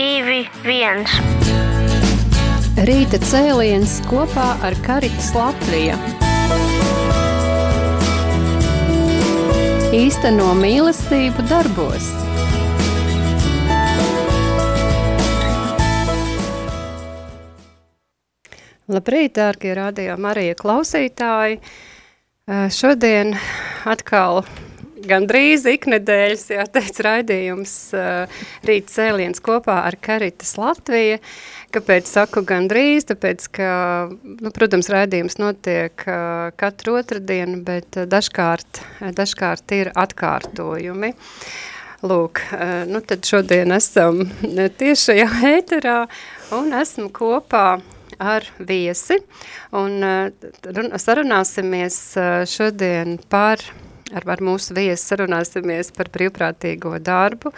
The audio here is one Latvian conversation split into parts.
divi, viens. Rīta cēliens kopā ar Karitas Latviju. Īsteno mīlestību darbos. Labrīt, dārgie radio Marija klausītāji! Šodien atkal gandrīz iknedēļas, jāteic, raidījums rīt cēliens kopā ar Karitas Latviju. Kāpēc saku gandrīz? Tāpēc, ka, nu, protams, raidījums notiek katru otrdienu, bet dažkārt, dažkārt ir atkārtojumi. Lūk, nu tad šodien esam tiešajā ēterā un esmu kopā ar viesi un uh, sarunāsimies uh, šodien par ar, ar mūsu viesi sarunāsimies par brīvprātīgo darbu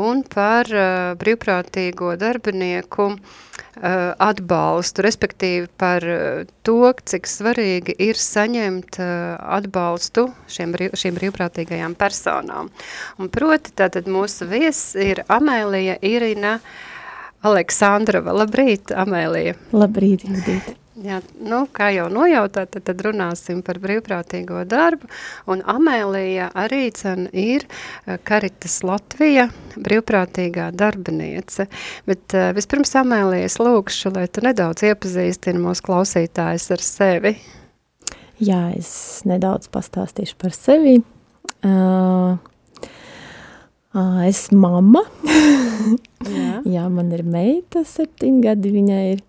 un par uh, brīvprātīgo darbinieku uh, atbalstu, respektīvi par uh, to, cik svarīgi ir saņemt uh, atbalstu šiem, šīm brīvprātīgajām personām. Un proti, tātad mūsu viesis ir Amēlija Irina Aleksandrova. Labrīt, Amēlija. Labrīt, Judita. Jā, nu, kā jau nojautāt, tad, tad runāsim par brīvprātīgo darbu, un Amēlija arī cen ir Karitas eh, Latvija brīvprātīgā darbiniece, bet uh, vispirms Amēlijas lūkšu, lai tu nedaudz iepazīstini mūsu klausītājs ar sevi. Jā, es nedaudz pastāstīšu par sevi. Uh, Es mamma. Jā. Jā, man ir meita, septiņi gadi viņai ir.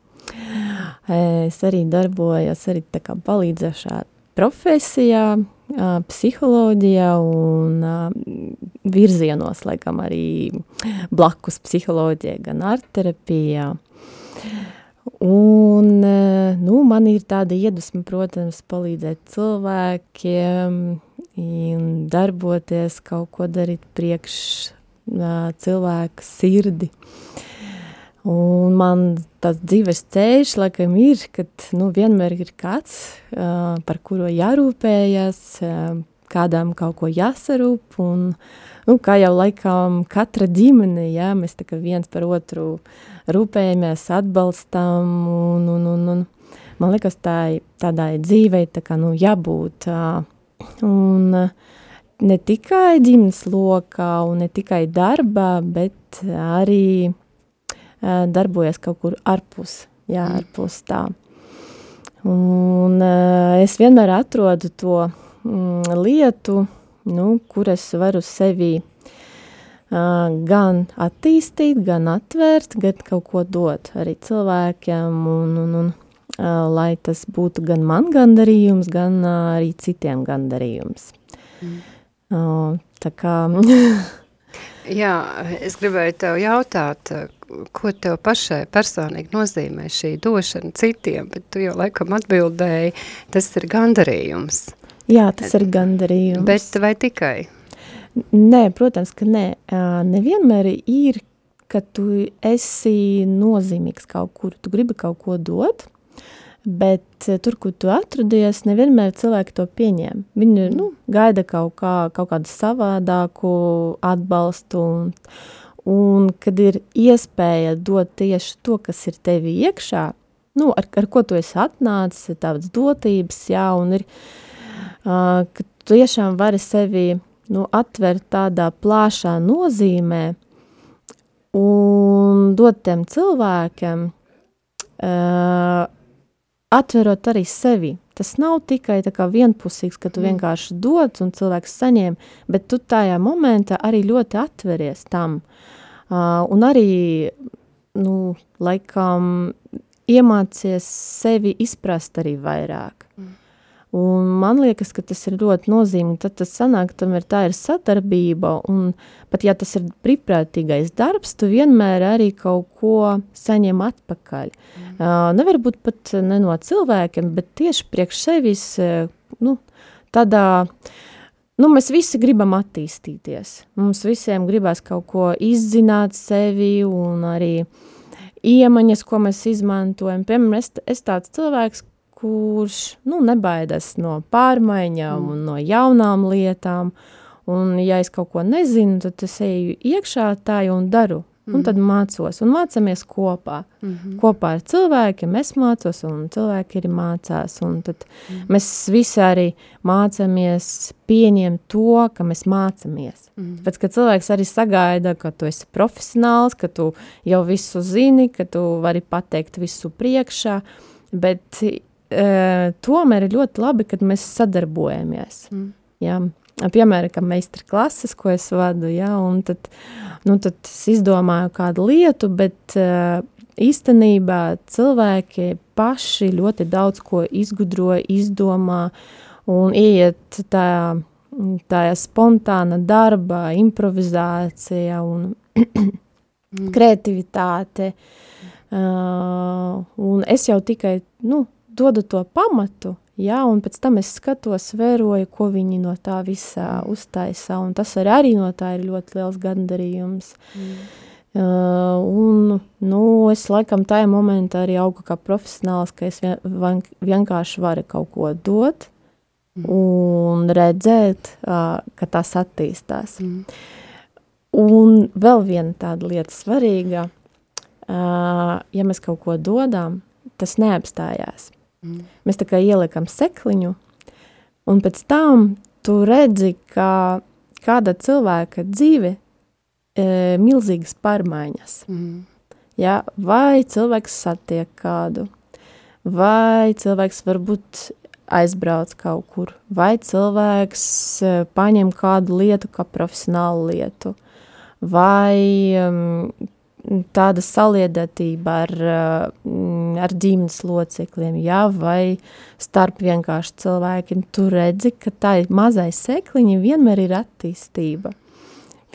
Es arī darbojos arī tā kā palīdzēšā profesijā, psiholoģijā un virzienos, laikam arī blakus psiholoģijai, gan artterapijā. Un, nu, man ir tāda iedvesma, protams, palīdzēt cilvēkiem, darboties, kaut ko darīt priekš uh, cilvēka sirdi. Un man tas dzīves ceļš, laikam, ir, kad nu, vienmēr ir kāds, uh, par kuru jārūpējas, uh, kādām kaut ko jāsarūp. Un, nu, kā jau laikam katra ģimene, jā, mēs tā kā viens par otru rūpējamies, atbalstam. Un, un, un, un, man liekas, tā, tādai dzīvei tā kā, nu, jābūt. Uh, Un eh, ne tikai ģimenes lokā un ne tikai darbā, bet arī uh, darbojas kaut kur ārpus, jā, mm. ārpus tā. Un uh, es vienmēr atrodu to mm, lietu, nu, kur es varu sevi uh, gan attīstīt, gan atvērt, gan kaut ko dot arī cilvēkiem un, un, un lai tas būtu gan man gandarījums, gan arī citiem gandarījums. Mm. Tā kā... Jā, es gribēju tev jautāt, ko tev pašai personīgi nozīmē šī došana citiem, bet tu jau laikam atbildēji, tas ir gandarījums. Jā, tas ir gandarījums. Bet vai tikai? Nē, protams, ka nē. Nevienmēr ir, ka tu esi nozīmīgs kaut kur, tu gribi kaut ko dot, Bet eh, tur, kur tu atradies, nevienmēr cilvēki to pieņem. Viņi nu, gaida kaut, kā, kaut kādu savādāku atbalstu. Un, un kad ir iespēja dot tieši to, kas ir tevi iekšā, nu, ar, ar ko tu esi atnācis, tādas dotības, jā, un ir, uh, ka tu tiešām vari sevi nu, atvert tādā plāšā nozīmē un dot tiem cilvēkiem uh, atverot arī sevi. Tas nav tikai vienpusīgs, ka tu mm. vienkārši dod un cilvēks saņem, bet tu tajā momentā arī ļoti atveries tam. Uh, un arī, nu, laikam, iemācies sevi izprast arī vairāk. Un man liekas, ka tas ir ļoti nozīmīgi. Tad tas sanāk, tam ir tā ir sadarbība, un pat ja tas ir brīvprātīgais darbs, tu vienmēr arī kaut ko saņem atpakaļ. Mm. Uh, nevar būt pat ne no cilvēkiem, bet tieši priekš sevis, nu, tādā, nu, mēs visi gribam attīstīties. Mums visiem gribās kaut ko izzināt sevi un arī iemaņas, ko mēs izmantojam. Piemēram, es, es tāds cilvēks, kurš nu, nebaidās no pārmaiņām mm. un no jaunām lietām. Un, ja es kaut ko nezinu, tad es eju iekšā tā un daru. un tad mācos, un mācāmies kopā. Mm -hmm. Kopā ar cilvēkiem es mācos, un cilvēki arī mācās, un tad mm -hmm. mēs visi arī mācāmies pieņemt to, ka mēs mācāmies. Mm -hmm. Pēc, ka cilvēks arī sagaida, ka tu esi profesionāls, ka tu jau visu zini, ka tu vari pateikt visu priekšā, bet e, tomēr ir ļoti labi, kad mēs sadarbojamies. Mm. Ja? Piemēram, ka meistara klases, ko es vadu, ja, un tad, nu, tad es izdomāju kādu lietu, bet uh, īstenībā cilvēki paši ļoti daudz ko izgudro, izdomā un iet tajā, tajā spontāna darba, improvizācija un mm. kreativitāte. Uh, un es jau tikai, nu, dodu to pamatu, Jā, un pēc tam es skatos, vēroju, ko viņi no tā visā mm. uztaisa, un tas arī, arī no tā ir ļoti liels gandarījums. Mm. Uh, un, nu, es laikam tajā momentā arī augu kā profesionāls, ka es vien, vienkārši varu kaut ko dot mm. un redzēt, uh, ka tas attīstās. Mm. Un vēl viena tāda lieta svarīga, uh, ja mēs kaut ko dodam, tas neapstājās. Mm. Mēs tā kā ieliekam sekliņu, un pēc tam tu redzi, ka kāda cilvēka dzīve e, milzīgas pārmaiņas. Mm. Ja? Vai cilvēks satiek kādu, vai cilvēks varbūt aizbrauc kaut kur, vai cilvēks e, paņem kādu lietu kā profesionālu lietu, vai um, tāda saliedētība ar, mm, ar ģimenes locekļiem, jā, vai starp vienkārši cilvēkiem, tu redzi, ka tā ir mazais sekliņi vienmēr ir attīstība.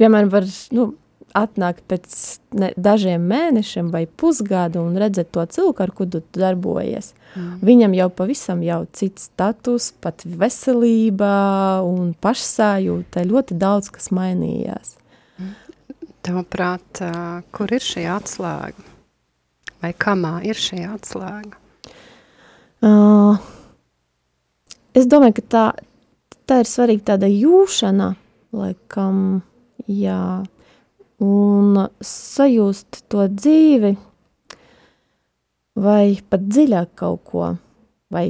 Piemēram, var, nu, atnākt pēc ne, dažiem mēnešiem vai pusgadu un redzēt to cilvēku, ar kuru tu darbojies. Mm. Viņam jau pavisam jau cits status, pat veselība un pašsājūta, ļoti daudz kas mainījās. Tavuprāt, kur ir šī atslēga? Vai kamā ir šī atslēga? Uh, es domāju, ka tā, tā ir svarīga tāda jūšana, laikam, jā, un sajust to dzīvi, vai pat dziļāk kaut ko, vai,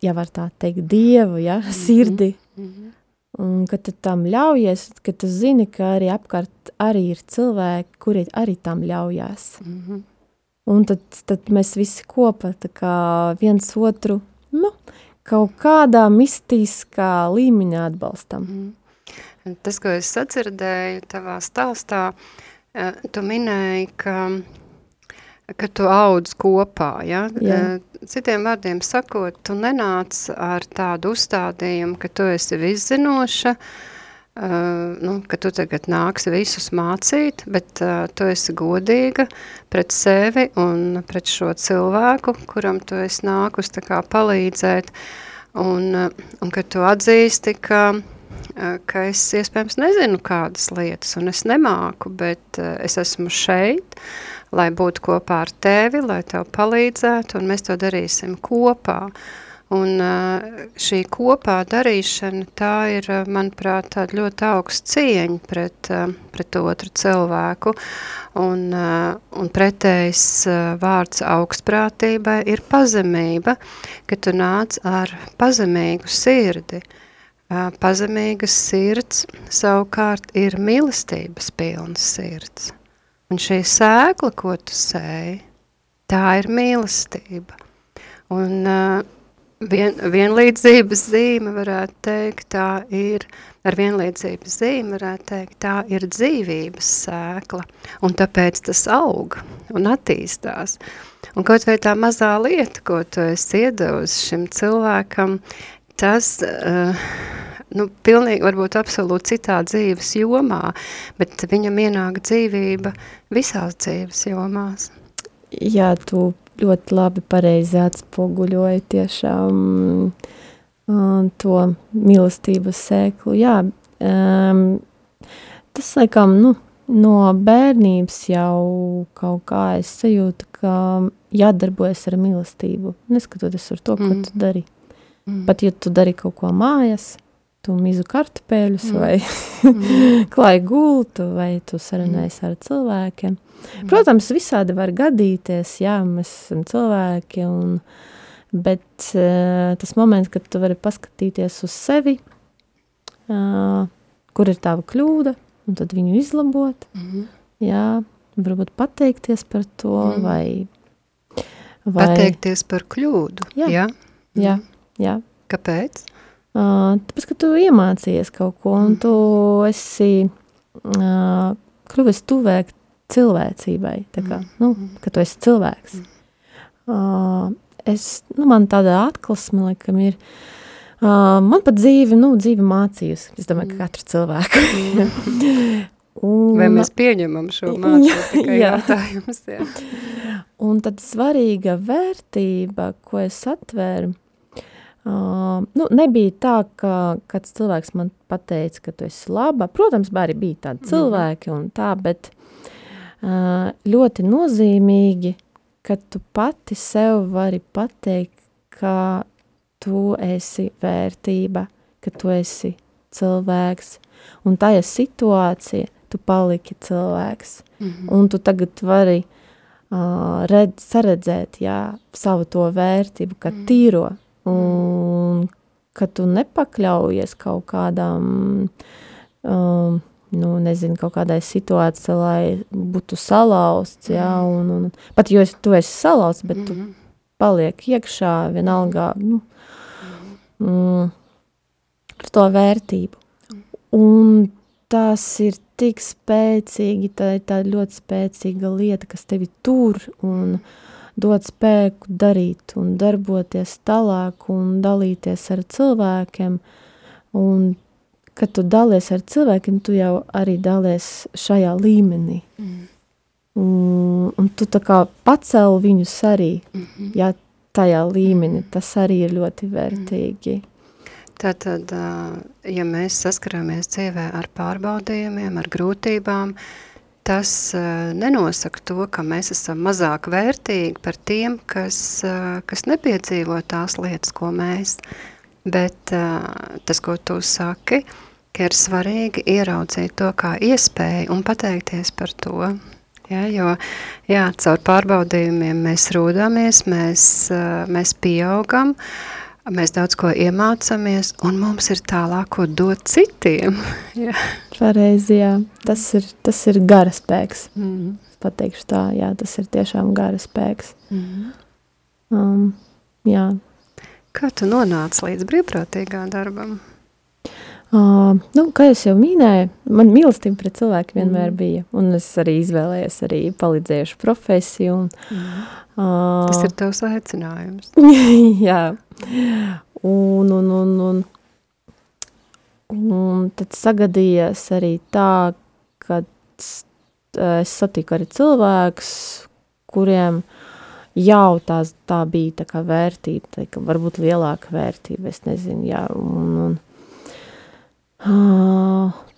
ja var tā teikt, dievu, ja, sirdi, mm -hmm. Un, kad tu tam ļaujies, kad tu zini, ka arī apkārt arī ir cilvēki, kuri arī tam ļaujās. Mm -hmm. Un tad, tad mēs visi kopā viens otru nu, kaut kādā mistiskā līmeņā atbalstam. Mm -hmm. Tas, ko es sadzirdēju tavā stāstā, eh, tu minēji, ka ka tu audz kopā, ja? Jā. Citiem vārdiem sakot, tu nenāc ar tādu uzstādījumu, ka tu esi viszinoša, uh, nu, ka tu tagad nāksi visus mācīt, bet uh, tu esi godīga pret sevi un pret šo cilvēku, kuram tu esi nākus tā kā palīdzēt, un, uh, un ka tu atzīsti, ka ka es iespējams nezinu kādas lietas, un es nemāku, bet es esmu šeit, uh, lai būtu kopā ar tevi, lai tev palīdzētu, un mēs to darīsim kopā. Un šī kopā darīšana, tā ir, manuprāt, tāda ļoti augsta cieņa pret, pret otru cilvēku, un, un pretējs vārds augstprātībai ir pazemība, ka tu nāc ar pazemīgu sirdi. Pazemīgas sirds savukārt ir mīlestības pilnas sirds. Un šī sēkla, ko tu sēji, tā ir mīlestība. Un uh, vien, vienlīdzības zīme varētu teikt, tā ir, ar vienlīdzības zīme varētu teikt, tā ir dzīvības sēkla. Un tāpēc tas aug un attīstās. Un kaut vai tā mazā lieta, ko tu esi iedevusi šim cilvēkam, tas... Uh, nu, pilnīgi varbūt absolūti citā dzīves jomā, bet viņam ienāk dzīvība visās dzīves jomās. Jā, tu ļoti labi pareizi atspoguļoji tiešām uh, to mīlestības sēklu. Jā, um, tas laikam, nu, no bērnības jau kaut kā es sajūtu, ka jādarbojas ar mīlestību, neskatoties ar to, ko mm. tu dari. Mm. Pat ja tu dari kaut ko mājas, tu mizu kartupeļus mm. vai mm. klāji gultu, vai tu sarunājies mm. ar cilvēkiem. Mm. Protams, visādi var gadīties, jā, mēs esam cilvēki, un, bet uh, tas moments, kad tu vari paskatīties uz sevi, uh, kur ir tava kļūda, un tad viņu izlabot, mm. jā, varbūt pateikties par to, mm. vai, vai... Pateikties par kļūdu, jā? Jā, jā. Mm. jā. Kāpēc? Tāpēc, ka tu iemācījies kaut ko, un tu esi kļuvis tuvāk cilvēcībai, kā, nu, ka tu esi cilvēks. Uh, es, nu, man tāda atklāsme, laikam, ir, man pat dzīve, nu, dzīve mācījusi, es domāju, ka katru cilvēku. un, Vai mēs pieņemam šo mācību, tikai jā. jautājums, jā. Un tad svarīga vērtība, ko es atvēru, Uh, nu, nebija tā, ka kāds cilvēks man pateica, ka tu esi laba. Protams, arī bija tādi mhm. cilvēki tā, bet uh, ļoti nozīmīgi, ka tu pati sev vari pateikt, ka tu esi vērtība, ka tu esi cilvēks, un tajā situācijā tu paliki cilvēks. Mm -hmm. Un tu tagad vari uh, redz, saredzēt jā, savu to vērtību, ka mm -hmm. Un ka tu nepakļaujies kaut kādām, um, nu, nezinu, kaut kādai situācijai, lai būtu salauzts, jā, mhm. un, un pat jo tu esi salauzts, bet tu mhm. paliek iekšā vienalga, nu, mm, par to vērtību. Un tas ir tik spēcīgi, tā ir tā ļoti spēcīga lieta, kas tevi tur un, uh, dod spēku darīt un darboties tālāk un dalīties ar cilvēkiem. Un, kad tu dalies ar cilvēkiem, tu jau arī dalies šajā līmenī. Mm. Un, un tu tā kā pacēl viņus arī, mm -hmm. ja tajā līmenī, tas arī ir ļoti vērtīgi. Mm. Tātad, ja mēs saskaramies dzīvē ar pārbaudījumiem, ar grūtībām, uh, tas uh, nenosaka to, ka mēs esam mazāk vērtīgi par tiem, kas, uh, kas nepiedzīvo tās lietas, ko mēs. Bet uh, tas, ko tu saki, ka ir svarīgi ieraudzīt to kā iespēju un pateikties par to. Ja, jo jā, caur pārbaudījumiem mēs rūdamies, mēs, mēs pieaugam, uh, Mēs daudz ko iemācāmies, un mums ir tālāk, ko dot citiem. jā. Pareizi, jā. Tas ir, tas ir gara spēks. Mm. Es pateikšu tā, jā, tas ir tiešām gara spēks. Mm. Um, jā. Kā tu nonāci līdz brīvprātīgā darbam? Uh, nu, kā jau minēju, man mīlestība pret cilvēku vienmēr mm. bija. Un es arī izvēlējos arī palīdzējušu profesiju. Un, mm. uh, Tas ir tavs aicinājums. jā, Un, un, un, un, un tad sagadījās arī tā, ka es satiku arī cilvēkus, kuriem jau tās, tā bija tā kā vērtība, tā kā varbūt lielāka vērtība, es nezinu, jā, un, un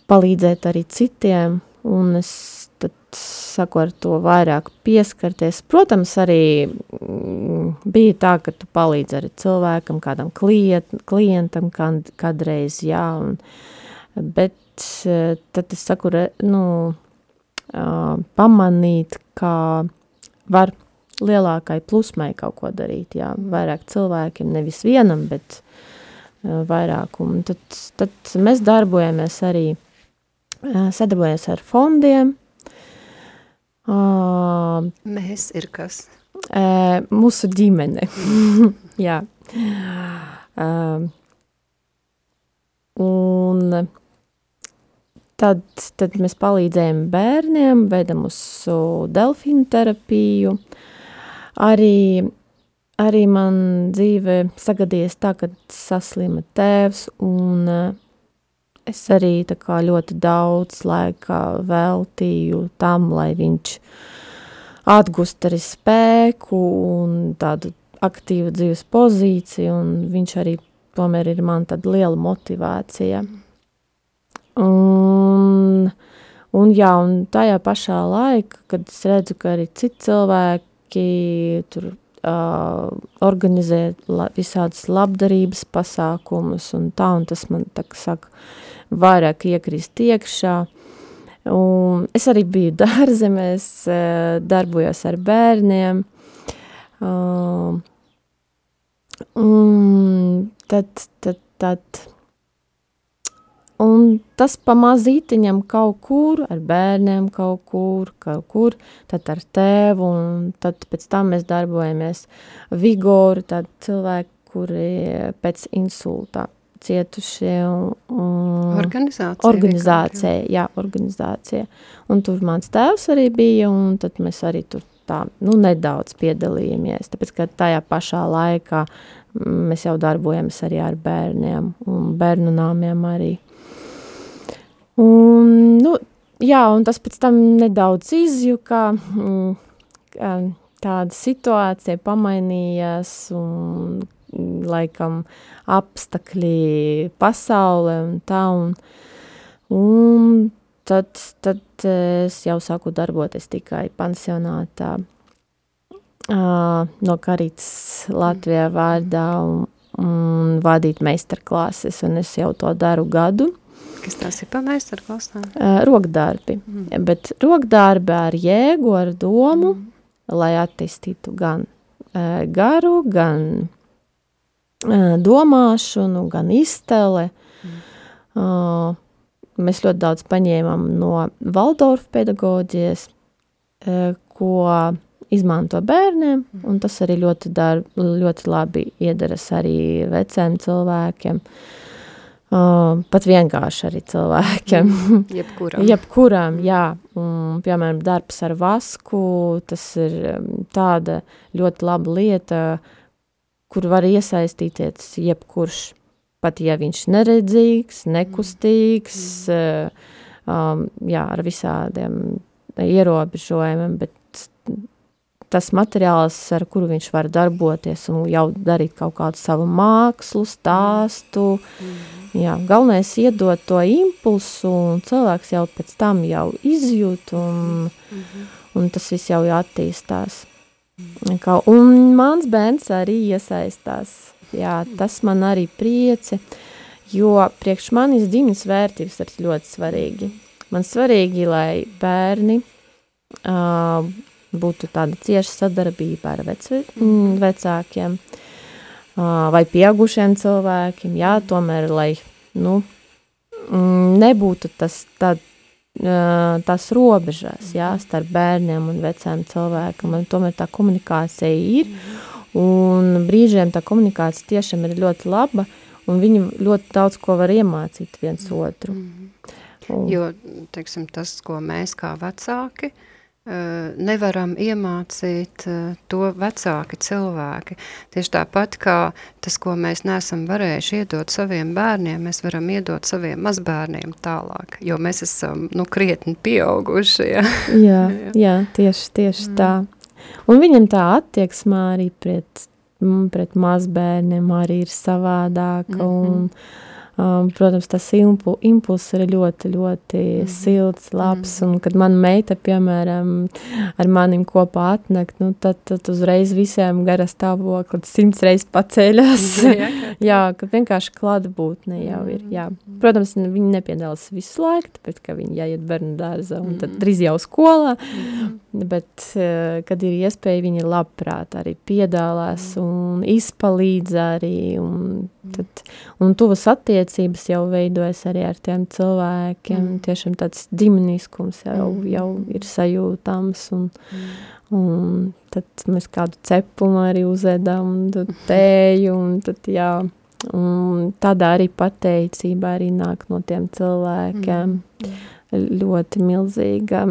palīdzēt arī citiem, un es tad saku ar to vairāk pieskarties. Protams, arī mm, bija tā, ka tu palīdzi arī cilvēkam, kādam klient, klientam kad, kādreiz, jā, un, bet tad es saku, nu, pamanīt, kā var lielākai plusmai kaut ko darīt, jā, vairāk cilvēkiem, nevis vienam, bet vairāk, un tad, tad mēs darbojamies arī, sadarbojamies ar fondiem, Mēs ir kas? Mūsu ģimene. Jā. Un tad, tad mēs palīdzējam bērniem, veidam uz delfīnu terapiju. Arī, arī man dzīve sagadījies tā, kad saslima tēvs un uh, es arī ļoti daudz laika veltīju tam, lai viņš atgūst arī spēku un tādu aktīvu dzīves pozīciju, un viņš arī tomēr ir man tāda liela motivācija. Un, un jā, un tajā pašā laikā, kad es redzu, ka arī citi cilvēki tur uh, organizēt la, visādas labdarības pasākumus un tā, un tas man, tā saka, vairāk iekrist iekšā. Un es arī biju dārzemēs, uh, darbojos ar bērniem, uh, un tad, tad, tad Un tas pamazītiņam kaut kur, ar bērniem kaut kur, kaut kur, tad ar tēvu, un tad pēc tam mēs darbojamies Vigoru, tad cilvēki, kuri pēc insulta cietušie. Un, un organizācija. Organizācija, jā, organizācija. Un tur mans tēvs arī bija, un tad mēs arī tur tā, nu, nedaudz piedalījāmies, tāpēc, ka tajā pašā laikā mēs jau darbojamies arī ar bērniem un bērnu nāmiem arī. Un, nu, jā, un tas pēc tam nedaudz izjuka, mm, tāda situācija pamainījās un laikam apstakļi pasaulē un tā, un, un tad, tad es jau sāku darboties tikai pansionātā uh, no Karītas Latvijā vārdā un, un vadīt meistarklases, un es jau to daru gadu. Kas tās ir pa meistarklasām? Uh, rokdarbi, mm. bet rokdarbi ar jēgu, ar domu, mm. lai attīstītu gan uh, garu, gan uh, domāšanu, gan iztele. Mm. Uh, mēs ļoti daudz paņēmām no Valdorfa pedagoģijas, uh, ko izmanto bērniem, un tas arī ļoti, dar, ļoti labi iederas arī veciem cilvēkiem. Uh, Uh, pat vienkārši arī cilvēkiem. Mm, jebkuram. Jebkuram, jā. Un, piemēram, darbs ar vasku, tas ir tāda ļoti laba lieta, kur var iesaistīties jebkurš, pat ja viņš neredzīgs, nekustīgs, mm. um, jā, ar visādiem ierobežojumiem, bet tas materiāls, ar kuru viņš var darboties un jau darīt kaut kādu savu mākslu, stāstu. Mm. Jā, galvenais iedot to impulsu, un cilvēks jau pēc tam jau izjūt, un, -hmm. un tas viss jau attīstās. Kā, un mans bērns arī iesaistās. Jā, tas man arī prieci, jo priekš manis ģimenes vērtības ir ļoti svarīgi. Man svarīgi, lai bērni uh, būtu tāda cieša sadarbība ar vecve, mm, vecākiem vai pieaugušiem cilvēkiem, jā, tomēr, lai, nu, mm, nebūtu tas tād, uh, tās robežās, jā, starp bērniem un vecām cilvēkam, un tomēr tā komunikācija ir, un brīžiem tā komunikācija tiešām ir ļoti laba, un viņi ļoti daudz ko var iemācīt viens otru. Un, jo, teiksim, tas, ko mēs kā vecāki, uh, nevaram iemācīt eh, to vecāki cilvēki. Tieši tāpat kā tas, ko mēs neesam varējuši iedot saviem bērniem, mēs varam iedot saviem mazbērniem tālāk, jo mēs esam, nu, krietni pieauguši, ja? jā, jā, tieši, tieši mm. tā. Un viņam tā attieksmā arī pret, pret mazbērniem arī ir savādāka mm -hmm. un Um, protams, tas impu, impulss ir ļoti, ļoti mm. silts, labs. Mm. Un, kad mana meita, piemēram, ar manim kopā atnāk, nu, tad, tad uzreiz visiem gara stāvoklis simts reizes paceļas. jā, jā, ka vienkārši klātbūtne jau ir. Jā. Mm. Protams, viņi nepiedalās visu laiku, tāpēc, ka viņi jāiet bērnu dārza un tad mm. drīz jau skolā. Mm. Bet, uh, kad ir iespēja, viņi labprāt arī piedalās mm. un izpalīdz arī. Un, tad, un tuvas attiecības jau veidojas arī ar tiem cilvēkiem. Mm. Tiešām tāds ģimeniskums jau, mm. jau ir sajūtams. Un, mm. un tad mēs kādu cepumu arī uzēdam, un tēju, un tad jā. Un tādā arī pateicība arī nāk no tiem cilvēkiem. Mm. Ļoti milzīga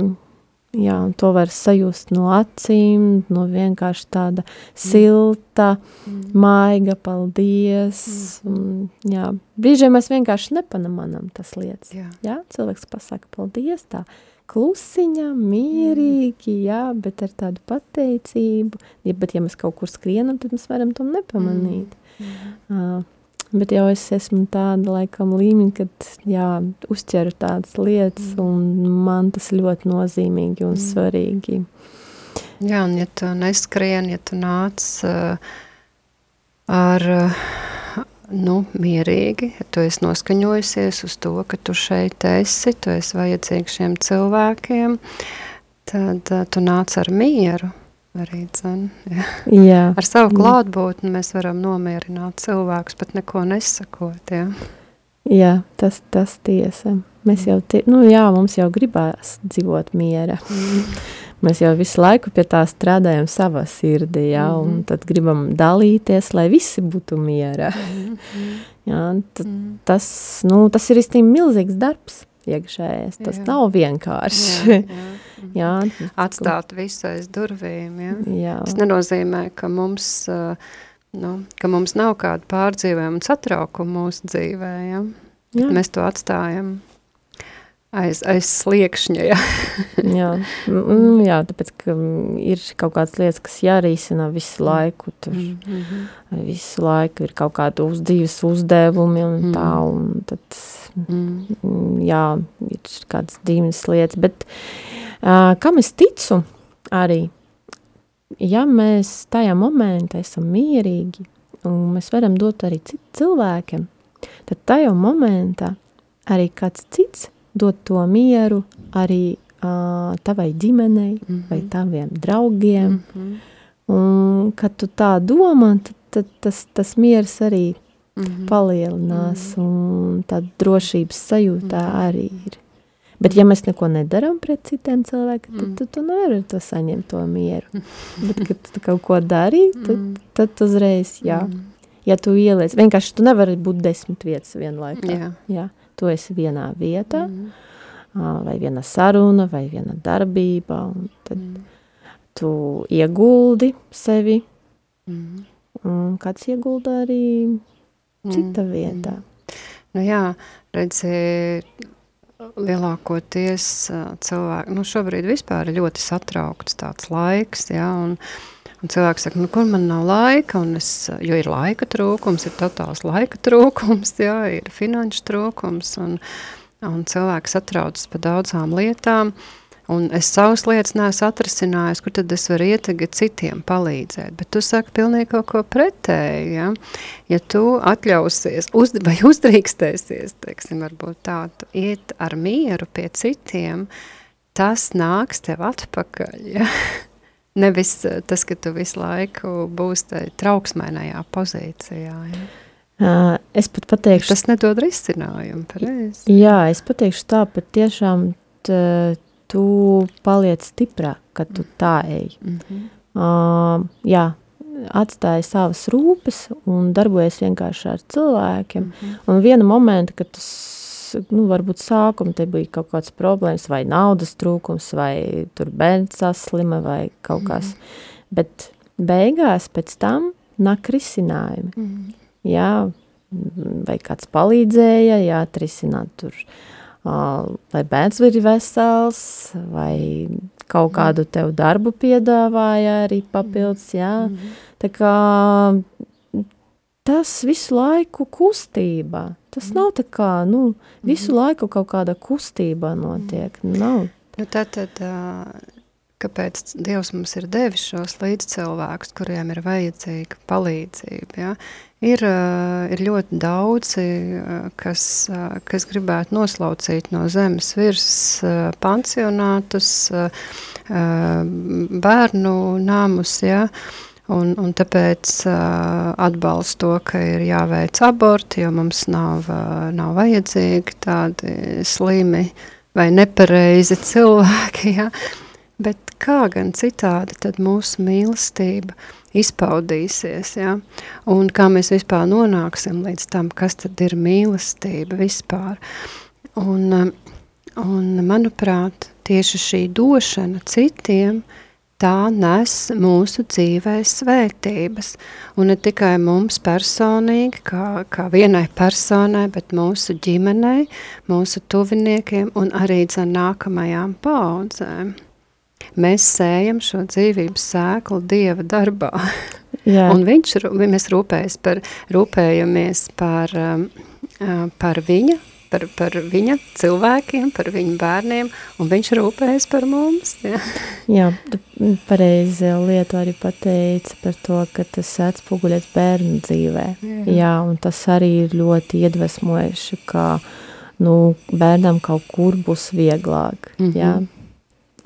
Jā, to var sajust no acīm, no vienkārši tāda silta, mm. maiga, paldies. Mm. Jā, brīžiem mēs vienkārši nepamanām tas lietas. Jā. jā, cilvēks pasaka paldies tā klusiņā, mierīgi, mm. jā, bet ar tādu pateicību. Ja, bet ja mēs kaut kur skrienam, tad mēs varam to nepamanīt. Mm. Uh, Bet jau es esmu tāda laikam līmeņa, kad jā, uzķeru tādas lietas, mm. un man tas ļoti nozīmīgi un mm. svarīgi. Jā, un ja tu neskrien, ja tu nāc uh, ar, uh, nu, mierīgi, ja tu esi noskaņojusies uz to, ka tu šeit esi, tu esi vajadzīgs šiem cilvēkiem, tad uh, tu nāc ar mieru arī, dzen, jā. Jā. Ar savu klātbūtni mēs varam nomierināt cilvēkus, pat neko nesakot, jā. Jā, tas, tas tiesa. Mēs jau, tie, nu jā, mums jau gribās dzīvot miera. Mm. Mēs jau visu laiku pie tā strādājam savā sirdī, jā, mm un tad gribam dalīties, lai visi būtu miera. Mm jā, tad, mm. tas, nu, tas ir īstenībā milzīgs darbs iekšējais. Tas jā. nav vienkārši. Jā, jā. Jā. Atstāt visu aiz durvīm, jā. jā. Tas nenozīmē, ka mums... Nu, ka mums nav kāda pārdzīvojuma un satraukuma mūsu dzīvē, ja? Jā. Mēs to atstājam aiz, aiz sliekšņa, ja? jā. Mm, jā, tāpēc, ka ir kaut kādas lietas, kas jārīsina visu laiku, tur mm -hmm. visu laiku ir kaut kāda uz dzīves uzdevumi un mm. tā, un tad, mm. jā, ir kādas dīvnas lietas, bet uh, kam es ticu arī, ja mēs tajā momentā esam mierīgi un mēs varam dot arī cilvēkiem, tad tajā momentā arī kāds cits dod to mieru arī uh, tavai ģimenei mm -hmm. vai taviem draugiem. Mm -hmm. Un, kad tu tā domā, tad, tad tas, tas miers arī mm -hmm. palielinās mm -hmm. un tā drošības sajūtā mm -hmm. arī ir. Bet, ja mēs neko nedaram pret citiem cilvēkiem, tad, tad tu nevari to saņemt, to mieru. Bet, kad tu kaut ko dari, tad, mm. tad uzreiz, jā. Mm. Ja tu ieliec, vienkārši tu nevari būt desmit vietas vienlaikā. Jā. jā. Tu esi vienā vietā, mm. vai viena saruna, vai viena darbība, un tad mm. tu ieguldi sevi, mm. un kāds iegulda arī cita mm. vietā. Nu jā, redzi, lielākoties cilvēki, nu šobrīd vispār ir ļoti satraukts tāds laiks, ja, un, un cilvēks saka, nu kur man nav laika, un es, jo ir laika trūkums, ir totāls laika trūkums, ja, ir finanšu trūkums, un, un cilvēks satraucas par daudzām lietām, uh, Un es savas lietas neesmu atrisinājis, kur tad es varu iet tagad citiem palīdzēt. Bet tu saki pilnīgi kaut ko pretēju, ja? Ja tu atļausies uz, vai uzdrīkstēsies, teiksim, varbūt tādu, iet ar mieru pie citiem, tas nāks tev atpakaļ, ja? Nevis tas, ka tu visu laiku būsi trauksmēnajā pozīcijā, ja? Es pat pateikšu... Tas nedod risinājumu, pareizi. Jā, es pateikšu tā, pat tiešām tu paliec stiprāk, kad tu tā ej. Mm -hmm. uh, jā, atstāja savas rūpes un darbojas vienkārši ar cilvēkiem. Mm -hmm. Un viena momenta, kad tas, nu, varbūt sākumā te bija kaut kāds problēmas, vai naudas trūkums, vai tur bērns saslima, vai kaut kas. Mm -hmm. Bet beigās pēc tam nāk risinājumi. Mm -hmm. Jā, vai kāds palīdzēja, jā, atrisināt tur uh, vai bērns ir vesels, vai kaut kādu tev darbu piedāvāja arī papildus, jā. Mm. Tā kā tas visu laiku kustībā. Tas nav tā kā, nu, visu mm. laiku kaut kāda kustība notiek. Nav. Nu, tad, tad, kāpēc Dievs mums ir devis šos līdzcilvēkus, kuriem ir vajadzīga palīdzība, ja? Ir, eh, ir ļoti daudzi, eh, kas, eh, kas gribētu noslaucīt no zemes virs pansionātus, bērnu namus, ja, un, un tāpēc atbalstu to, ka ir jāveic aborti, jo mums nav, nav vajadzīgi tādi slimi vai nepareizi cilvēki, ja. Bet kā gan citādi tad mūsu mīlestība izpaudīsies, ja? un kā mēs vispār nonāksim līdz tam, kas tad ir mīlestība vispār. Un, um, un manuprāt, tieši šī došana citiem, tā nes mūsu dzīvē svētības. Un ne tikai mums personīgi, kā, kā vienai personai, bet mūsu ģimenei, mūsu tuviniekiem un arī dzen nākamajām paudzēm mēs sējam šo dzīvības sēklu Dieva darbā. Jā. Un viņš, mēs rūpējas par, rūpējamies par, um, uh, par viņa par, par viņa cilvēkiem, par viņa bērniem, un viņš rūpējas par mums. Jā, jā tu pareizi lietu arī pateici par to, ka tas atspoguļots bērnu dzīvē. Jā. jā, un tas arī ir ļoti iedvesmojuši, ka nu, bērnam kaut kur būs vieglāk. Mm -hmm. jā.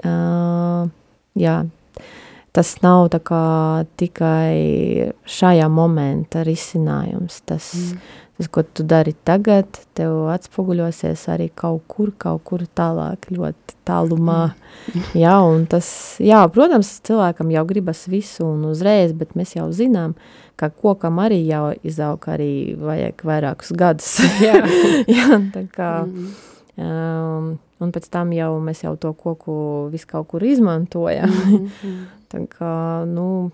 Jā, tas nav tikai šajā momentā risinājums. Tas, mm. tas, ko tu dari tagad, tev atspoguļosies arī kaut kur, kaut kur tālāk, ļoti tālumā. Mm. Jā, tas, jā, protams, cilvēkam jau gribas visu un uzreiz, bet mēs jau zinām, ka kokam arī jau izaug arī vajag vairākus gadus. jā, jā tā kā... Mm. Um, un pēc tam jau mēs jau to koku visu kaut kur izmantojam. Mm -hmm. Tā kā, nu,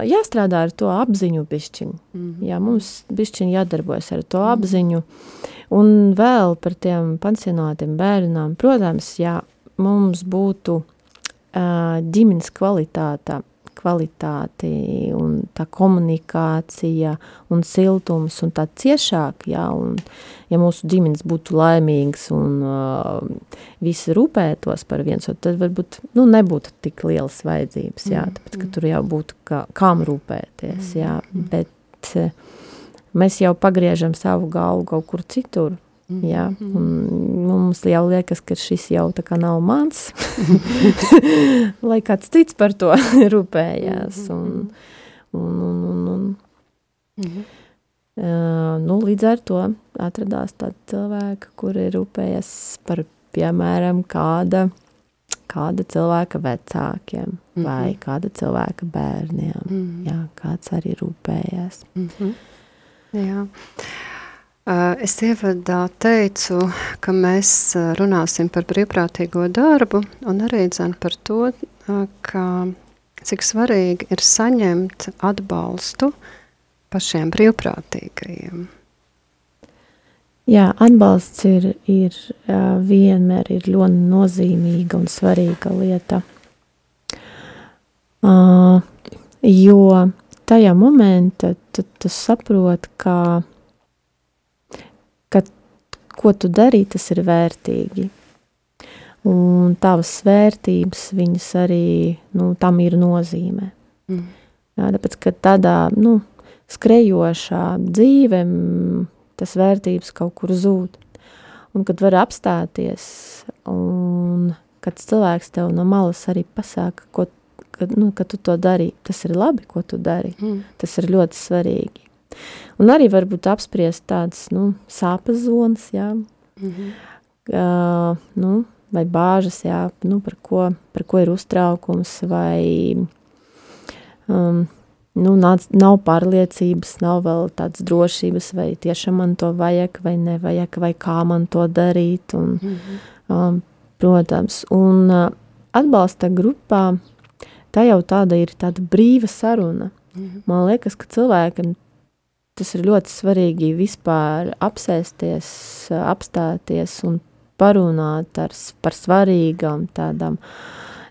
jāstrādā ar to apziņu bišķiņu. Mm -hmm. Jā, mums bišķiņi jādarbojas ar to mm -hmm. apziņu. Un vēl par tiem pansionātiem bērnām, protams, jā, mums būtu ģimenes kvalitāte kvalitāti un tā komunikācija un siltums un tā ciešāk, jā, un ja mūsu ģimenes būtu laimīgas un uh, visi rūpētos par viens, tad varbūt, nu, nebūtu tik lielas vajadzības, jā, mm, tāpēc, ka mm. tur jau būtu kā, kām rūpēties, jā, mm, bet uh, mēs jau pagriežam savu galvu kaut kur citur. Jā, un mums jau liekas, ka šis jau tā kā nav mans, lai kāds cits par to rūpējās. Un, un, un, un, un, mm -hmm. uh, nu, līdz ar to atradās tādi cilvēki, kuri rūpējas par, piemēram, kāda, kāda cilvēka vecākiem mm -hmm. vai kāda cilvēka bērniem. Mm -hmm. Jā, kāds arī rūpējās. Mm -hmm. Jā. Es ievadā teicu, ka mēs runāsim par brīvprātīgo darbu un arī dzen par to, ka cik svarīgi ir saņemt atbalstu pašiem brīvprātīgajiem. Jā, atbalsts ir, ir vienmēr ir ļoti nozīmīga un svarīga lieta. Uh, jo tajā momentā tu, tu saproti, ka ko tu dari, tas ir vērtīgi. Un tavas vērtības, viņas arī, nu, tam ir nozīme. Mm. Jā, tāpēc, ka tādā, nu, skrejošā dzīve, tas vērtības kaut kur zūd. Un kad var apstāties, un kad cilvēks tev no malas arī pasaka, ko, ka, nu, ka tu to dari, tas ir labi, ko tu dari. Mm. Tas ir ļoti svarīgi. Un arī varbūt apspriest tādas nu, sāpes zonas, jā. Mm -hmm. uh, nu, vai bāžas, jā, nu, par, ko, par ko ir uztraukums, vai um, nu, nāc, nav pārliecības, nav vēl tādas drošības, vai tiešām man to vajag, vai nevajag, vai kā man to darīt. Un, mm -hmm. um, protams, un uh, atbalsta grupā tā jau tāda ir tāda brīva saruna. Mm -hmm. Man liekas, ka cilvēkam tas ir ļoti svarīgi vispār apsēsties, apstāties un parunāt ar, par svarīgām tādām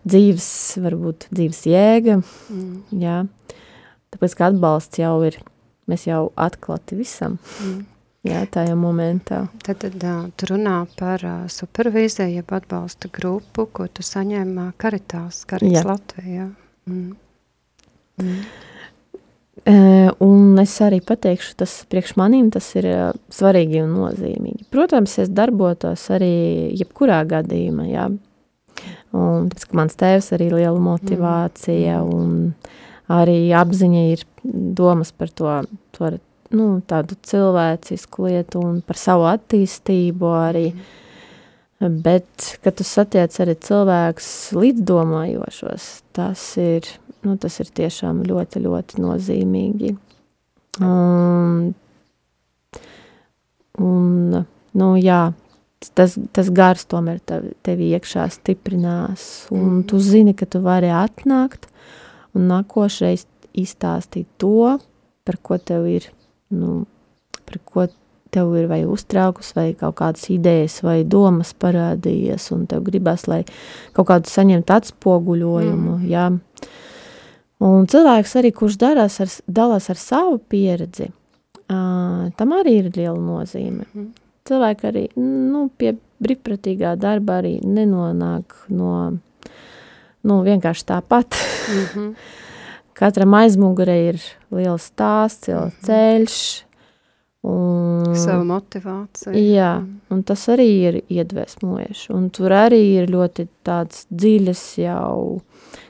dzīves, varbūt dzīves jēga, mm. jā. Tāpēc, ka atbalsts jau ir, mēs jau atklāti visam, mm. jā, tajā momentā. Tad, tad tu runā par uh, supervīziju, jeb atbalsta grupu, ko tu saņem uh, Karitās, Karitas Latvijā. Mm. Mm. Un es arī pateikšu, tas priekš manīm tas ir svarīgi un nozīmīgi. Protams, es darbotos arī jebkurā gadījumā, jā. Un tāpēc, ka mans tēvs arī liela motivācija mm. un arī apziņa ir domas par to, to nu, tādu cilvēcisku lietu un par savu attīstību arī. Mm. Bet, kad tu satiec arī cilvēkus līdzdomājošos, tas ir nu, tas ir tiešām ļoti, ļoti nozīmīgi. Un, un nu, jā, tas, tas gars tomēr tev, tevi iekšā stiprinās, un mm. tu zini, ka tu vari atnākt un nākošreiz izstāstīt to, par ko tev ir, nu, par ko tev ir vai uztraukus, vai kaut kādas idejas vai domas parādījies, un tev gribas, lai kaut kādu saņemtu atspoguļojumu, mm. jā. Un cilvēks arī, kurš darās ar, dalās ar savu pieredzi, uh, tam arī ir liela nozīme. Mm. Cilvēki arī nu, pie brīvprātīgā darba arī nenonāk no nu, vienkārši tāpat. Mm -hmm. Katram aizmugurē ir liels stāsts, liels mhm. ceļš. Un, Savu motivāciju. Jā, un tas arī ir iedvesmojoši. Un tur arī ir ļoti tāds dziļas jau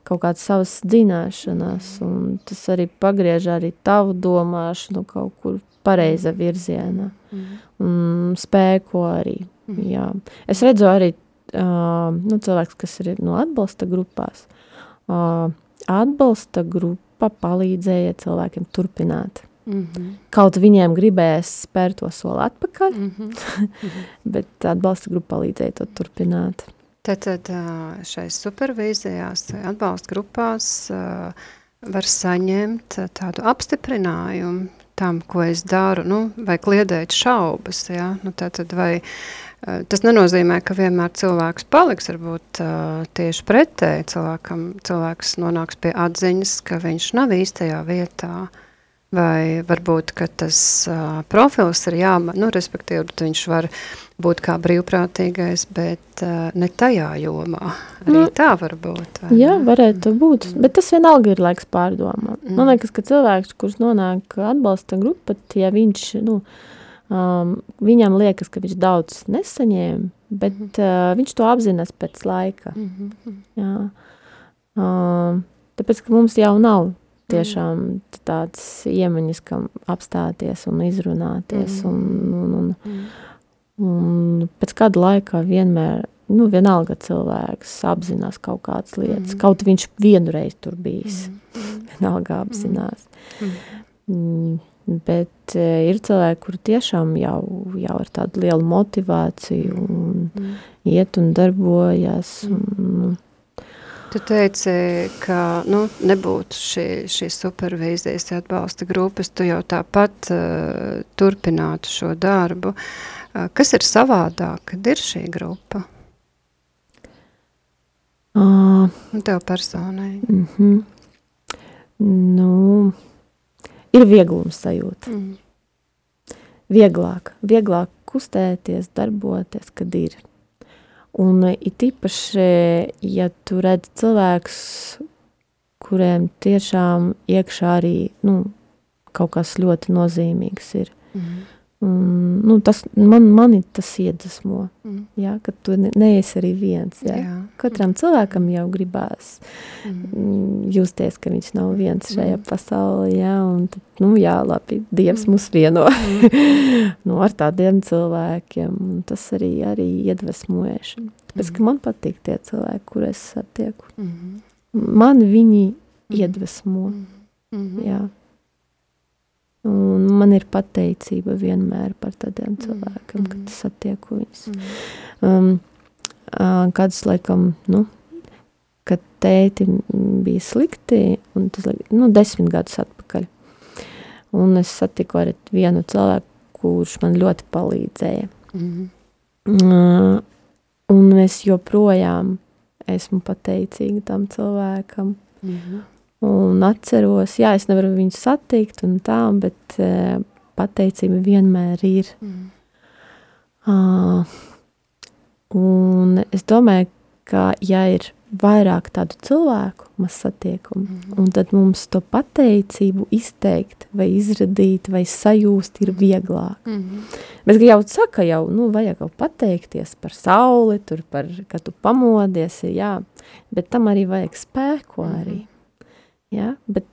kaut kādas savas dzināšanas, mhm. un tas arī pagriež arī tavu domāšanu kaut kur pareiza virzienā. Mm. Un spēko arī. Mm. Jā. Es redzu arī uh, nu, cilvēks, kas ir no atbalsta grupās. Uh, atbalsta grupa palīdzēja cilvēkiem turpināt. Mm -hmm. Kaut viņiem gribējās spērt to soli atpakaļ, mm -hmm. bet atbalsta grupa palīdzēja to turpināt. Tātad šais supervīzijās, atbalsta grupās var saņemt tādu apstiprinājumu tam, ko es daru, nu, vai kliedēt šaubas, ja? nu, tātad vai tas nenozīmē, ka vienmēr cilvēks paliks, varbūt uh, tieši pretēji cilvēkam, cilvēks nonāks pie atziņas, ka viņš nav īstajā vietā, vai varbūt, tas uh, profils ir jāma, nu, respektīvi, viņš var būt kā brīvprātīgais, bet uh, ne tajā jomā. Arī nu, tā var būt. Jā, ne? varētu būt, mm. bet tas vienalga ir laiks pārdomām. Mm. Man liekas, ka cilvēks, kurš nonāk atbalsta grupa, ja viņš, nu, Um, viņam liekas, ka viņš daudz nesaņēma, bet mm uh, viņš to apzinās pēc laika. Mm -hmm. Jā. Um, tāpēc, ka mums jau nav tiešām tāds iemaņas, kam apstāties un izrunāties. Mm -hmm. un, un, un, mm un pēc kāda laika vienmēr, nu, vienalga cilvēks apzinās kaut kādas lietas, mm kaut viņš vienreiz tur bijis, mm -hmm. vienalga apzinās. Mm mm, Bet e, ir cilvēki, kuri tiešām jau, jau ar tādu lielu motivāciju un mm. iet un darbojas. Mm. Tu teici, ka nu, nebūtu šī, šīs supervīzijas atbalsta grupas, tu jau tāpat uh, turpinātu šo darbu. Uh, kas ir savādāk, kad ir šī grupa? Uh, Tev personai. Mm -hmm. Nu, ir vieglums sajūta. Mm. Vieglāk, vieglāk kustēties, darboties, kad ir. Un it īpaši, ja tu redz cilvēkus, kuriem tiešām iekšā arī nu, kaut kas ļoti nozīmīgs ir. Mm. Un, nu, tas man, mani tas iedvesmo, mm. ja, ka tu ne, neesi arī viens. Ja. Jā. Katram cilvēkam jau gribās mm. justies, ka viņš nav viens šajā mm. pasaulē. Ja, un, tad, nu, jā, labi, Dievs mm. mūs vieno mm. nu, ar tādiem cilvēkiem. Tas arī, arī iedvesmojuši. Tāpēc, mm. ka man patīk tie cilvēki, kur es satieku. Mm. Man viņi mm. iedvesmo. Mm. Jā. Un man ir pateicība vienmēr par tādiem mm, cilvēkiem, mm. kad es satieku viņus. Mm. Um, kāds laikam, nu, kad tēti bija slikti, un tas, nu, desmit gadus atpakaļ. Un es satiku arī vienu cilvēku, kurš man ļoti palīdzēja. Mm. Uh, un es joprojām esmu pateicīga tam cilvēkam. Mm. Un atceros, jā, es nevaru viņu satikt un tā, bet uh, pateicība vienmēr ir. Mm. Uh, un es domāju, ka ja ir vairāk tādu cilvēku, mēs satiekam, mm. un tad mums to pateicību izteikt vai izradīt vai sajūst ir vieglāk. Mm. Bet jau saka jau, nu, vajag jau pateikties par sauli, tur par, ka tu pamodies, jā, bet tam arī vajag spēku arī. Mm. Ja? Bet,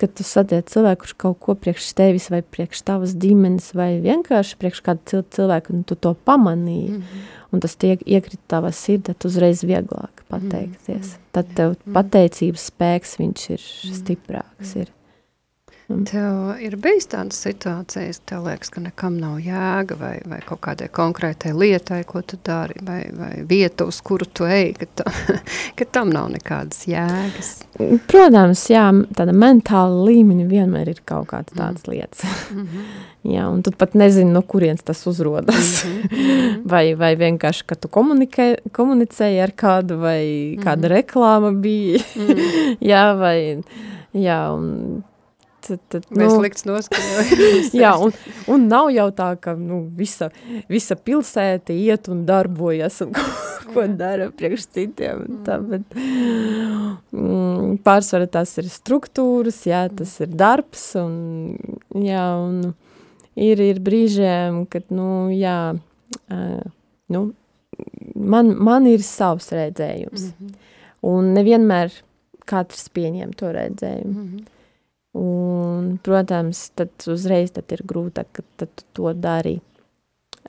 kad tu satiec cilvēku, kurš kaut ko priekš tevis vai priekš tavas ģimenes vai vienkārši priekš kādu cilvēku, un tu to pamanīji, mm -hmm. un tas tiek iekrit tavā sirdī, tad uzreiz vieglāk pateikties. Mm -hmm. Tad tev pateicības spēks viņš ir stiprāks. Ir. Mm. Tev ir bijis tādas situācijas, tev liekas, ka nekam nav jēga vai, vai kaut kādai konkrētai lietai, ko tu dari, vai, vai vieta, uz kuru tu ej, ka, ta, ka tam nav nekādas jēgas. Protams, jā, tāda mentāla līmeņa vienmēr ir kaut kādas tādas mm. lietas. Mm -hmm. jā, un tu pat nezini, no kurienes tas uzrodas. Mm -hmm. vai, vai vienkārši, ka tu komunicēji ar kādu, vai kāda mm -hmm. reklāma bija. Mm -hmm. jā, vai, jā, un tad, tad, Mēs nu, likts noskaņojums. jā, un, un nav jau tā, ka nu, visa, visa pilsēta iet un darbojas un ko, ko dara priekš citiem. Tā, bet, mm, pārsvara tas ir struktūras, jā, tas ir darbs un, jā, un ir, ir brīžiem, kad, nu, jā, uh, nu, man, man ir savs redzējums. Mm -hmm. Un nevienmēr katrs pieņem to redzējumu. Mm -hmm. Un, protams, tad uzreiz tad ir grūtāk, ka tu to dari.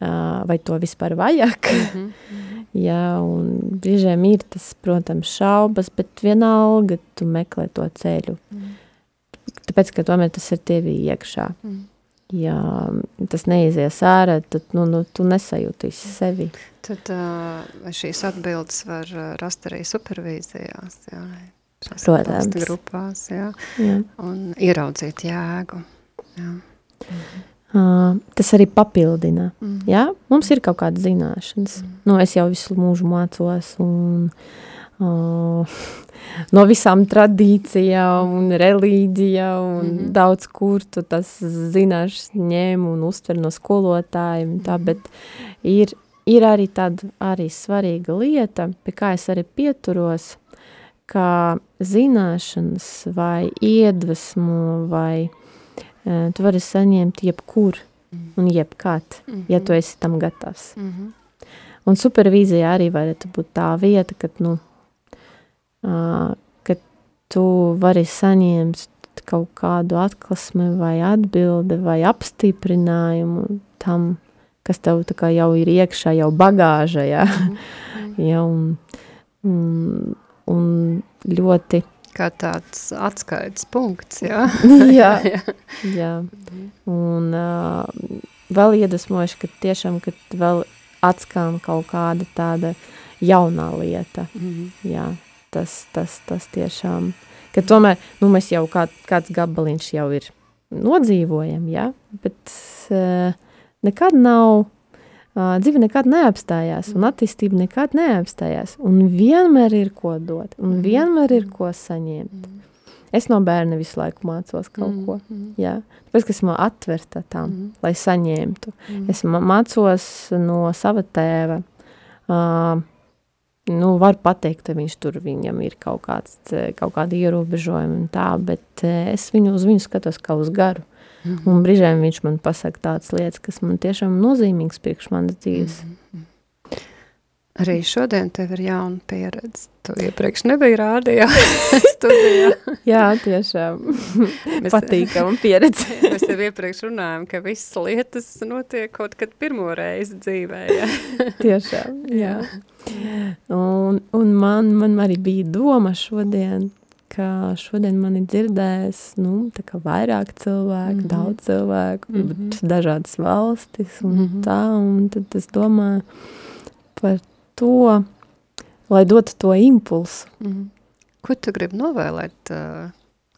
Vai to vispār vajag? Mm -hmm. Jā, un brīžiem ir tas, protams, šaubas, bet vienalga tu meklē to ceļu. Mm. Tāpēc, ka tomēr tas ir tevi iekšā. Mm ja tas neizies ārā, tad nu, nu, tu nesajūtīsi sevi. Tad uh, šīs atbildes var rast arī supervīzijās, jā, Protams. grupās, jā, jā. un ieraudzīt jēgu. Jā. Mhm. Uh, tas arī papildina. Mm. Ja? Mums ir kaut kāda zināšanas. Mm. Nu, es jau visu mūžu mācos, un uh, no visām tradīcijām un reliģijām un mm -hmm. daudz kur tu tas zināšanas ņem un uztver no skolotājiem, tā, mhm. bet ir, ir arī tāda arī svarīga lieta, pie kā es arī pieturos, kā zināšanas vai iedvesmu vai e, tu vari saņemt jebkur mm. un jebkad, mm -hmm. ja tu esi tam gatavs. Mm -hmm. Un supervīzija arī varētu būt tā vieta, kad, nu, ka tu vari saņemt kaut kādu atklāsmi vai atbildi vai apstiprinājumu tam, kas tev jau ir iekšā, jau bagāža, ja? mm -hmm. ja, un, un, un ļoti kā tāds atskaites punkts, jā. jā, jā. Un uh, vēl iedvesmojuši, ka tiešām, kad vēl atskan kaut kāda tāda jaunā lieta, mm -hmm. jā tas, tas, tas tiešām, ka tomēr, nu, mēs jau kā, kāds gabaliņš jau ir nodzīvojam, ja, bet uh, nekad nav, dzīve nekad neapstājās, un attīstība nekad neapstājās, un vienmēr ir ko dot, un mhm. vienmēr ir ko saņemt. Mhm. Es no bērna visu laiku mācos kaut ko, -hmm. jā. Tāpēc, ka esmu atverta tam, lai saņemtu. Es mācos no sava tēva, uh, nu, var pateikt, ka viņš tur viņam ir kaut, kāds, kaut kāda ierobežojuma un tā, bet es viņu uz viņu skatos kā uz garu. Mm -hmm. Un brīžiem viņš man pasaka tādas lietas, kas man tiešām nozīmīgas priekš manas dzīves. Mm -hmm. Arī šodien tev ir jauna pieredze. Tu iepriekš nebija rādījā studijā. Jā, tiešām. Mēs, Patīkama pieredze. mēs tev iepriekš runājam, ka visas lietas notiek kaut kad pirmo reizi dzīvē. Jā. tiešām, jā. jā. Un, un man, man arī bija doma šodien, ka šodien man ir dzirdējis nu, vairāk cilvēku, mm -hmm. daudz cilvēku, mm -hmm. dažādas valstis un mm -hmm. tā. Un tad es domāju par to, lai dotu to impulsu. Mm -hmm. Ko tu gribi novēlēt uh,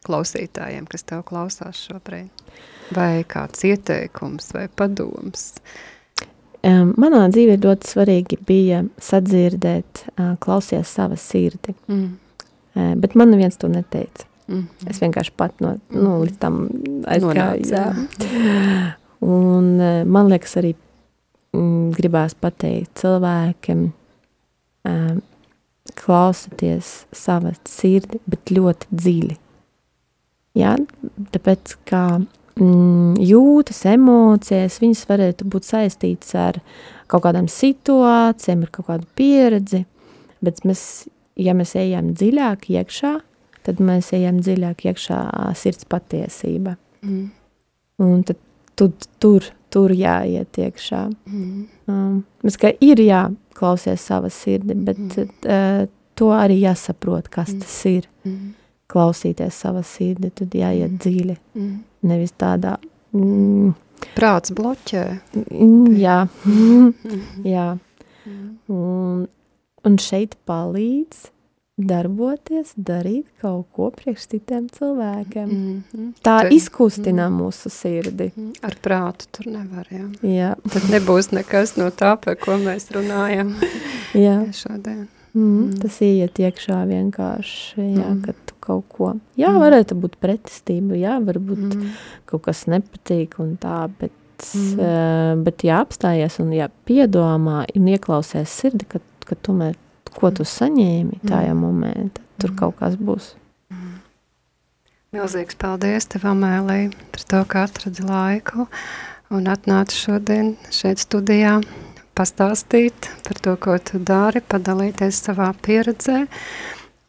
klausītājiem, kas tev klausās šobrīd? Vai kāds ieteikums vai padoms? Um, manā dzīvē ļoti svarīgi bija sadzirdēt, uh, klausies sava sirdi. Mm. Uh, bet man neviens to neteica. Mm. Es vienkārši pat no, nu, līdz tam aizgāju. Jā. Un uh, man liekas arī mm, gribās pateikt cilvēkiem, um, klausieties savā sirdi, bet ļoti dziļi. Jā, tāpēc, kā mm, jūtas, emocijas, viņas varētu būt saistītas ar kaut kādām situācijām, ar kaut kādu pieredzi, bet mēs, ja mēs ejam dziļāk iekšā, tad mēs ejam dziļāk iekšā sirds patiesība. Mm. Un tad tu, tur, tur jāiet iekšā. Mm. Um, mēs kā ir jāklausies sava sirdi, bet mm. uh, to arī jāsaprot, kas mm. tas ir. Mm klausīties savā sirdī, tad jāiet mm. dziļi. Mm. Nevis tādā. Mm, Prāts bloķē. Mm, jā, jā. Mm. Un, un šeit palīdz darboties, darīt kaut ko priekš citiem cilvēkiem. Mm -hmm. Tā Te, izkustina mm. mūsu sirdi. Mm. Ar prātu tur nevar, jā. jā. Tad nebūs nekas no tā, par ko mēs runājam jā. šodien. Mm, mm. Tas iet iekšā vienkārši, jā, mm. kad tu kaut ko. Jā, mm. varētu būt pretestība, jā, varbūt mm. kaut kas nepatīk un tā, bet, mm. uh, bet jāapstājies un jāpiedomā un ieklausies sirdi, ka, ka tomēr, ko tu saņēmi tajā mm. momentā, tur mm. kaut kas būs. Mm. Milzīgs paldies tev, Amēlī, par to, ka atradi laiku un atnāci šodien šeit studijā pastāstīt par to, ko tu dari, padalīties savā pieredzē.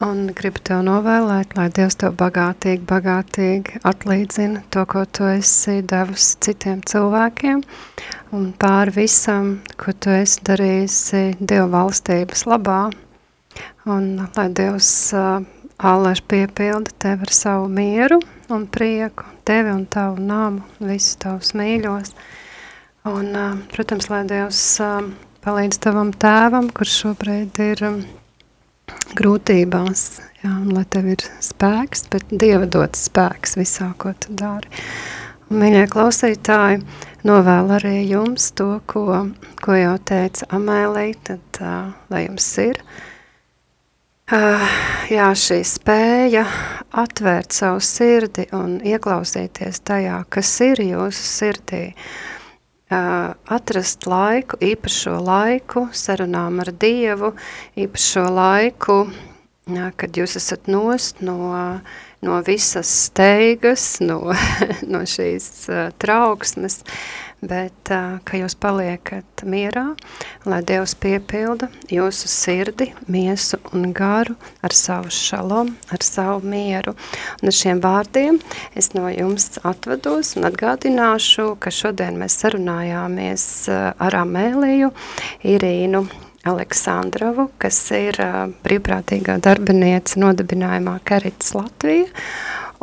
Un gribu tev novēlēt, lai Dievs tev bagātīgi, bagātīgi atlīdzina to, ko tu esi devusi citiem cilvēkiem un pāri visam, ko tu esi darījusi Dieva valstības labā. Un lai Dievs uh, ālēš piepilda tevi ar savu mieru un prieku, tevi un tavu namu, visus tavus mīļos. Un, uh, protams, lai Dievs uh, palīdz tavam tēvam, kurš šobrīd ir um, grūtībās, jā, un lai tev ir spēks, bet Dieva dots spēks visā, ko tu dari. Un, mīļie klausītāji, novēl arī jums to, ko, ko jau teica Amēlī, tad uh, lai jums ir. Uh, jā, šī spēja atvērt savu sirdi un ieklausīties tajā, kas ir jūsu sirdī, uh, atrast laiku, īpašo laiku sarunām ar Dievu, īpašo laiku, kad jūs esat nost no, no visas steigas, no, no šīs trauksmes, bet ka jūs paliekat mierā, lai Dievs piepilda jūsu sirdi, miesu un garu ar savu šalom, ar savu mieru. Un ar šiem vārdiem es no jums atvados un atgādināšu, ka šodien mēs sarunājāmies ar Amēliju, Irīnu, Aleksandrovu, kas ir brīvprātīgā darbiniece nodibinājumā Karits Latvija,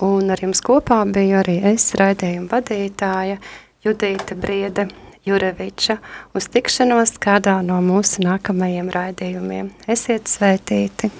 un ar jums kopā biju arī es, raidījuma vadītāja, Judīta Briede Jureviča uz tikšanos kādā no mūsu nākamajiem raidījumiem. Esiet svētīti!